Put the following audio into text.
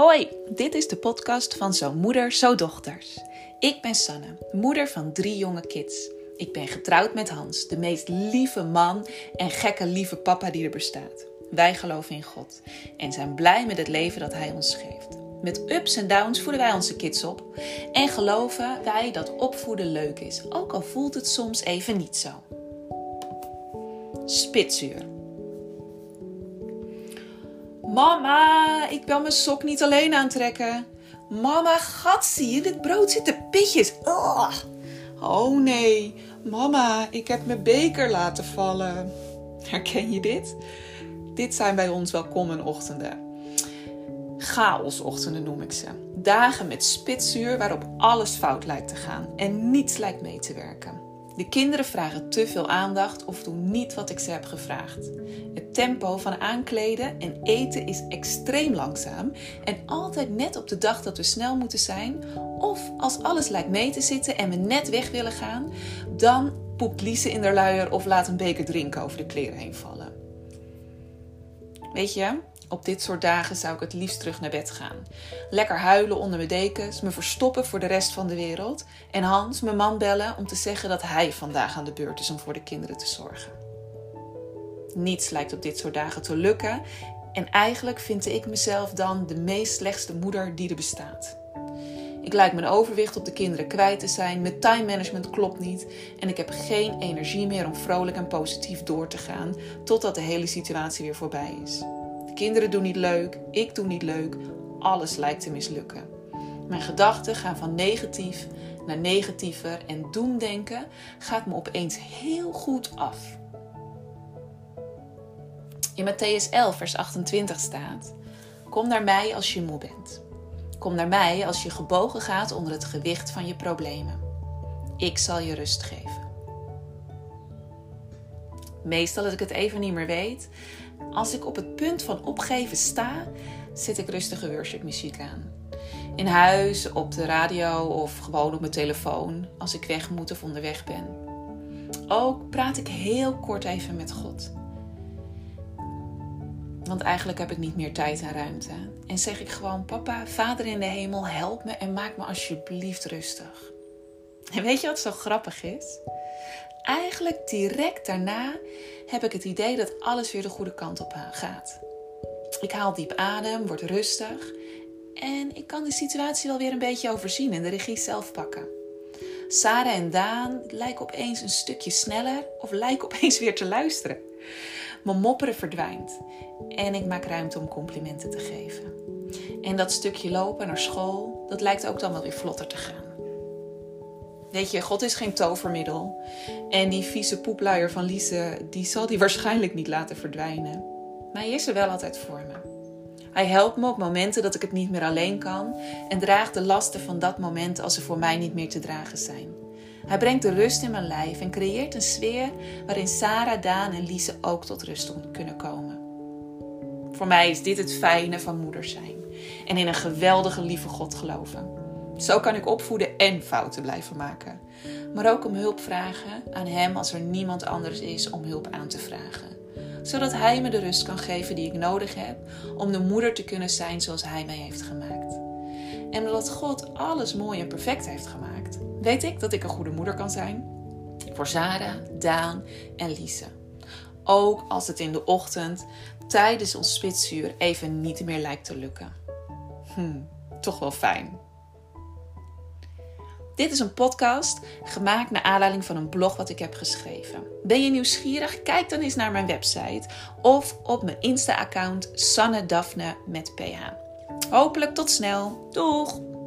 Hoi, dit is de podcast van Zo Moeder, Zo Dochters. Ik ben Sanne, moeder van drie jonge kids. Ik ben getrouwd met Hans, de meest lieve man en gekke lieve papa die er bestaat. Wij geloven in God en zijn blij met het leven dat Hij ons geeft. Met ups en downs voeden wij onze kids op en geloven wij dat opvoeden leuk is, ook al voelt het soms even niet zo. Spitsuur. Mama, ik kan mijn sok niet alleen aantrekken. Mama, gat zie je, dit brood zit de pitjes. Oh. oh nee, mama, ik heb mijn beker laten vallen. Herken je dit? Dit zijn bij ons welkome ochtenden. Chaosochtenden noem ik ze. Dagen met spitsuur waarop alles fout lijkt te gaan en niets lijkt mee te werken. De kinderen vragen te veel aandacht of doen niet wat ik ze heb gevraagd. Het tempo van aankleden en eten is extreem langzaam en altijd net op de dag dat we snel moeten zijn. Of als alles lijkt mee te zitten en we net weg willen gaan, dan poept Lise in de luier of laat een beker drinken over de kleren heen vallen. Weet je, op dit soort dagen zou ik het liefst terug naar bed gaan. Lekker huilen onder mijn dekens, me verstoppen voor de rest van de wereld en Hans, mijn man, bellen om te zeggen dat hij vandaag aan de beurt is om voor de kinderen te zorgen. Niets lijkt op dit soort dagen te lukken en eigenlijk vind ik mezelf dan de meest slechtste moeder die er bestaat. Ik lijk mijn overwicht op de kinderen kwijt te zijn, mijn time management klopt niet en ik heb geen energie meer om vrolijk en positief door te gaan totdat de hele situatie weer voorbij is kinderen doen niet leuk, ik doe niet leuk, alles lijkt te mislukken. Mijn gedachten gaan van negatief naar negatiever en doemdenken gaat me opeens heel goed af. In Matthäus 11, vers 28 staat: Kom naar mij als je moe bent. Kom naar mij als je gebogen gaat onder het gewicht van je problemen. Ik zal je rust geven. Meestal als ik het even niet meer weet, als ik op het punt van opgeven sta, zet ik rustige worshipmuziek aan. In huis, op de radio of gewoon op mijn telefoon als ik weg moet of onderweg ben. Ook praat ik heel kort even met God. Want eigenlijk heb ik niet meer tijd en ruimte. En zeg ik gewoon: Papa, Vader in de hemel, help me en maak me alsjeblieft rustig. En weet je wat zo grappig is? Eigenlijk direct daarna heb ik het idee dat alles weer de goede kant op gaat. Ik haal diep adem, word rustig en ik kan de situatie wel weer een beetje overzien en de regie zelf pakken. Sarah en Daan lijken opeens een stukje sneller of lijken opeens weer te luisteren. Mijn mopperen verdwijnt en ik maak ruimte om complimenten te geven. En dat stukje lopen naar school, dat lijkt ook dan wel weer vlotter te gaan. Weet je, God is geen tovermiddel. En die vieze poepluier van Lise, die zal die waarschijnlijk niet laten verdwijnen. Maar hij is er wel altijd voor me. Hij helpt me op momenten dat ik het niet meer alleen kan en draagt de lasten van dat moment als ze voor mij niet meer te dragen zijn. Hij brengt de rust in mijn lijf en creëert een sfeer waarin Sarah, Daan en Lise ook tot rust kunnen komen. Voor mij is dit het fijne van moeder zijn en in een geweldige lieve God geloven. Zo kan ik opvoeden en fouten blijven maken. Maar ook om hulp vragen aan Hem als er niemand anders is om hulp aan te vragen. Zodat Hij me de rust kan geven die ik nodig heb om de moeder te kunnen zijn zoals Hij mij heeft gemaakt. En omdat God alles mooi en perfect heeft gemaakt, weet ik dat ik een goede moeder kan zijn. Voor Sarah, Daan en Lise. Ook als het in de ochtend tijdens ons spitsuur even niet meer lijkt te lukken. Hm, toch wel fijn. Dit is een podcast gemaakt naar aanleiding van een blog wat ik heb geschreven. Ben je nieuwsgierig? Kijk dan eens naar mijn website of op mijn Insta-account Sanne Daphne met PH. Hopelijk tot snel. Doeg!